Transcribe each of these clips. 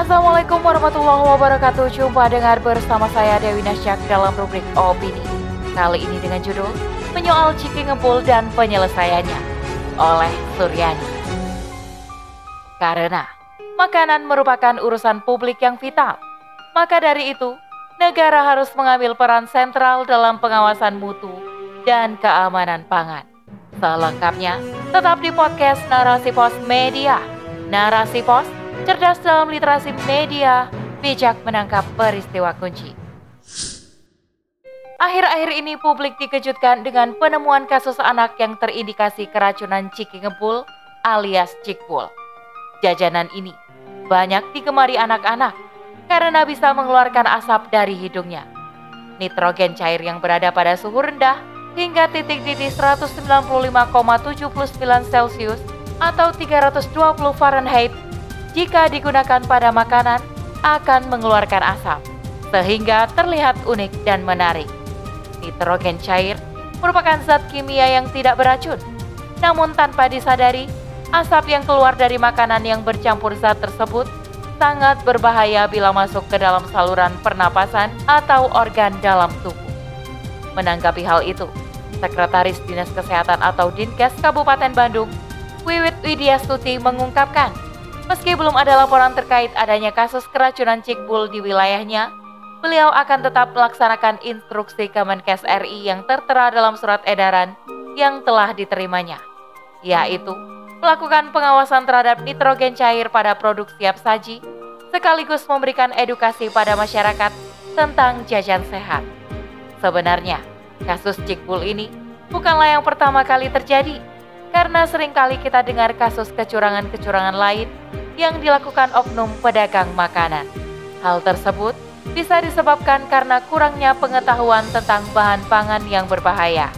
Assalamualaikum warahmatullahi wabarakatuh. Jumpa dengar bersama saya Dewi Nasyak dalam rubrik Opini. Kali ini dengan judul Menyoal Ciki Ngepul dan Penyelesaiannya Oleh Suryani. Karena makanan merupakan urusan publik yang vital Maka dari itu negara harus mengambil peran sentral dalam pengawasan mutu dan keamanan pangan. Selengkapnya tetap di podcast Narasi Pos Media. Narasi Pos cerdas dalam literasi media, bijak menangkap peristiwa kunci. Akhir-akhir ini publik dikejutkan dengan penemuan kasus anak yang terindikasi keracunan ciki ngepul alias cikpul. Jajanan ini banyak digemari anak-anak karena bisa mengeluarkan asap dari hidungnya. Nitrogen cair yang berada pada suhu rendah hingga titik-titik 195,79 Celcius atau 320 Fahrenheit jika digunakan pada makanan akan mengeluarkan asap, sehingga terlihat unik dan menarik. Nitrogen cair merupakan zat kimia yang tidak beracun, namun tanpa disadari, asap yang keluar dari makanan yang bercampur zat tersebut sangat berbahaya bila masuk ke dalam saluran pernapasan atau organ dalam tubuh. Menanggapi hal itu, Sekretaris Dinas Kesehatan atau Dinkes Kabupaten Bandung, Wiwit Widya Stuti mengungkapkan, Meski belum ada laporan terkait adanya kasus keracunan cikbul di wilayahnya, beliau akan tetap melaksanakan instruksi Kemenkes RI yang tertera dalam surat edaran yang telah diterimanya, yaitu melakukan pengawasan terhadap nitrogen cair pada produk siap saji, sekaligus memberikan edukasi pada masyarakat tentang jajan sehat. Sebenarnya, kasus cikbul ini bukanlah yang pertama kali terjadi, karena sering kali kita dengar kasus kecurangan-kecurangan lain yang dilakukan oknum pedagang makanan. Hal tersebut bisa disebabkan karena kurangnya pengetahuan tentang bahan pangan yang berbahaya,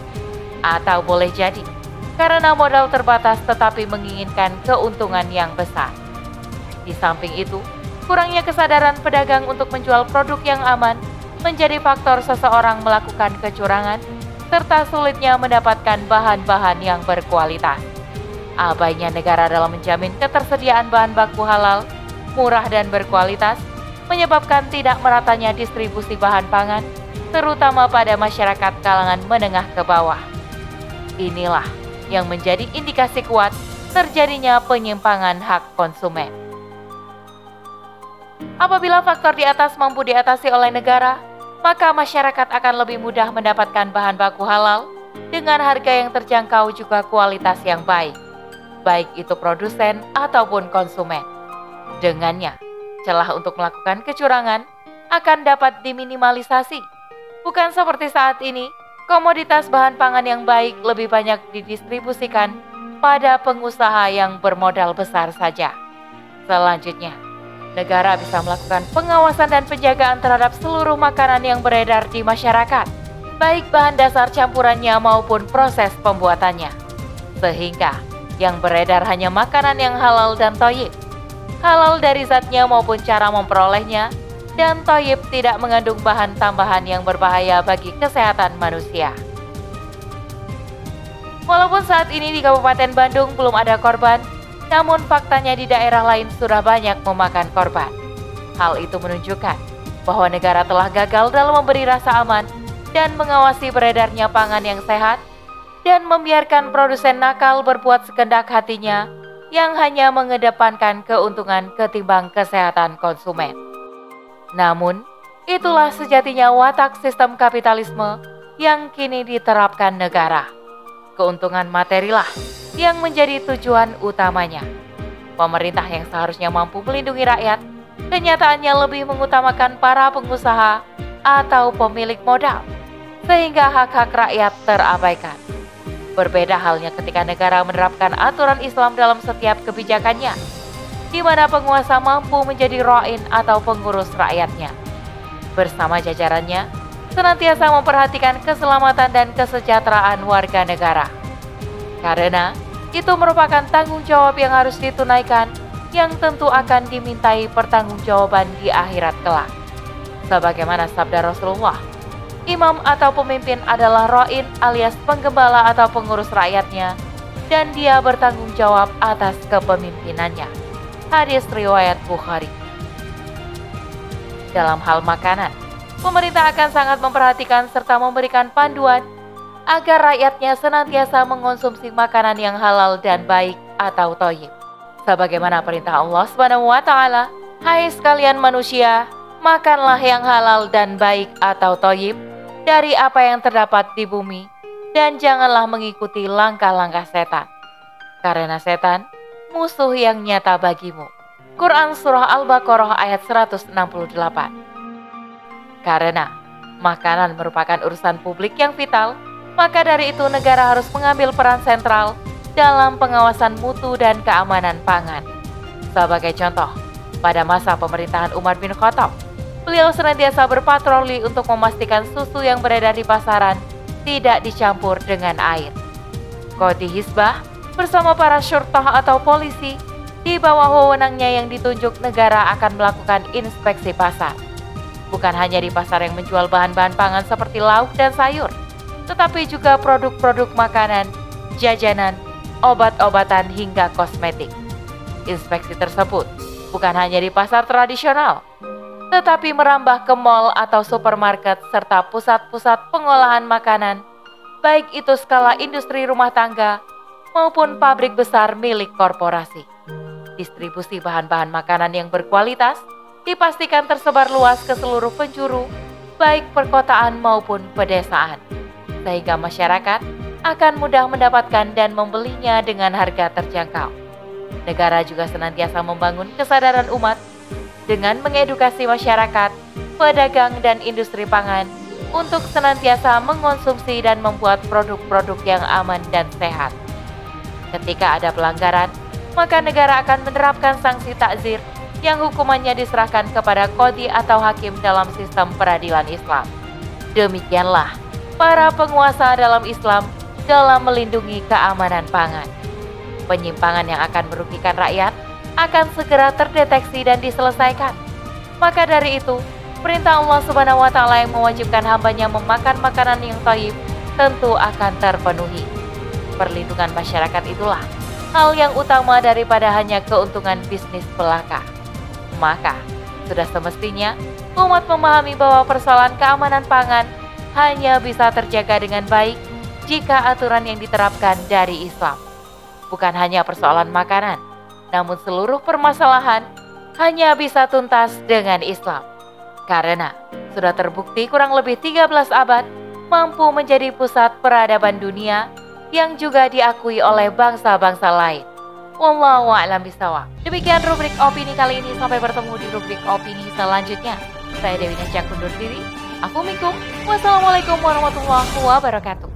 atau boleh jadi karena modal terbatas tetapi menginginkan keuntungan yang besar. Di samping itu, kurangnya kesadaran pedagang untuk menjual produk yang aman menjadi faktor seseorang melakukan kecurangan serta sulitnya mendapatkan bahan-bahan yang berkualitas. Abainya negara dalam menjamin ketersediaan bahan baku halal, murah dan berkualitas, menyebabkan tidak meratanya distribusi bahan pangan, terutama pada masyarakat kalangan menengah ke bawah. Inilah yang menjadi indikasi kuat terjadinya penyimpangan hak konsumen. Apabila faktor di atas mampu diatasi oleh negara, maka masyarakat akan lebih mudah mendapatkan bahan baku halal dengan harga yang terjangkau juga kualitas yang baik baik itu produsen ataupun konsumen. Dengannya, celah untuk melakukan kecurangan akan dapat diminimalisasi. Bukan seperti saat ini, komoditas bahan pangan yang baik lebih banyak didistribusikan pada pengusaha yang bermodal besar saja. Selanjutnya, negara bisa melakukan pengawasan dan penjagaan terhadap seluruh makanan yang beredar di masyarakat, baik bahan dasar campurannya maupun proses pembuatannya. Sehingga yang beredar hanya makanan yang halal dan toyib. Halal dari zatnya maupun cara memperolehnya, dan toyib tidak mengandung bahan tambahan yang berbahaya bagi kesehatan manusia. Walaupun saat ini di Kabupaten Bandung belum ada korban, namun faktanya di daerah lain sudah banyak memakan korban. Hal itu menunjukkan bahwa negara telah gagal dalam memberi rasa aman dan mengawasi beredarnya pangan yang sehat dan membiarkan produsen nakal berbuat sekendak hatinya yang hanya mengedepankan keuntungan ketimbang kesehatan konsumen. Namun, itulah sejatinya watak sistem kapitalisme yang kini diterapkan negara. Keuntungan materilah yang menjadi tujuan utamanya. Pemerintah yang seharusnya mampu melindungi rakyat, kenyataannya lebih mengutamakan para pengusaha atau pemilik modal, sehingga hak-hak rakyat terabaikan. Berbeda halnya ketika negara menerapkan aturan Islam dalam setiap kebijakannya, di mana penguasa mampu menjadi roin atau pengurus rakyatnya. Bersama jajarannya, senantiasa memperhatikan keselamatan dan kesejahteraan warga negara. Karena itu merupakan tanggung jawab yang harus ditunaikan yang tentu akan dimintai pertanggungjawaban di akhirat kelak. Sebagaimana sabda Rasulullah Imam atau pemimpin adalah roin alias penggembala atau pengurus rakyatnya, dan dia bertanggung jawab atas kepemimpinannya. Hadis riwayat Bukhari. dalam hal makanan. Pemerintah akan sangat memperhatikan serta memberikan panduan agar rakyatnya senantiasa mengonsumsi makanan yang halal dan baik atau toyib. Sebagaimana perintah Allah Subhanahu wa taala, "Hai sekalian manusia, makanlah yang halal dan baik atau toyib dari apa yang terdapat di bumi dan janganlah mengikuti langkah-langkah setan. Karena setan musuh yang nyata bagimu. Quran Surah Al-Baqarah ayat 168 Karena makanan merupakan urusan publik yang vital, maka dari itu negara harus mengambil peran sentral dalam pengawasan mutu dan keamanan pangan. Sebagai contoh, pada masa pemerintahan Umar bin Khattab, Beliau senantiasa berpatroli untuk memastikan susu yang beredar di pasaran tidak dicampur dengan air. Kodi Hisbah bersama para syurtah atau polisi di bawah wewenangnya yang ditunjuk negara akan melakukan inspeksi pasar. Bukan hanya di pasar yang menjual bahan-bahan pangan seperti lauk dan sayur, tetapi juga produk-produk makanan, jajanan, obat-obatan hingga kosmetik. Inspeksi tersebut bukan hanya di pasar tradisional, tetapi merambah ke mall atau supermarket serta pusat-pusat pengolahan makanan, baik itu skala industri rumah tangga maupun pabrik besar milik korporasi. Distribusi bahan-bahan makanan yang berkualitas dipastikan tersebar luas ke seluruh penjuru, baik perkotaan maupun pedesaan, sehingga masyarakat akan mudah mendapatkan dan membelinya dengan harga terjangkau. Negara juga senantiasa membangun kesadaran umat dengan mengedukasi masyarakat, pedagang, dan industri pangan untuk senantiasa mengonsumsi dan membuat produk-produk yang aman dan sehat. Ketika ada pelanggaran, maka negara akan menerapkan sanksi takzir yang hukumannya diserahkan kepada kodi atau hakim dalam sistem peradilan Islam. Demikianlah para penguasa dalam Islam dalam melindungi keamanan pangan. Penyimpangan yang akan merugikan rakyat akan segera terdeteksi dan diselesaikan. Maka dari itu, perintah Allah Subhanahu wa taala yang mewajibkan hambanya memakan makanan yang taib tentu akan terpenuhi. Perlindungan masyarakat itulah hal yang utama daripada hanya keuntungan bisnis belaka. Maka, sudah semestinya umat memahami bahwa persoalan keamanan pangan hanya bisa terjaga dengan baik jika aturan yang diterapkan dari Islam. Bukan hanya persoalan makanan, namun seluruh permasalahan hanya bisa tuntas dengan Islam. Karena sudah terbukti kurang lebih 13 abad mampu menjadi pusat peradaban dunia yang juga diakui oleh bangsa-bangsa lain. Wallahu a'lam bishawab. Demikian rubrik opini kali ini sampai bertemu di rubrik opini selanjutnya. Saya Dewi Najak undur diri. Aku Mikum. Wassalamualaikum warahmatullahi wabarakatuh.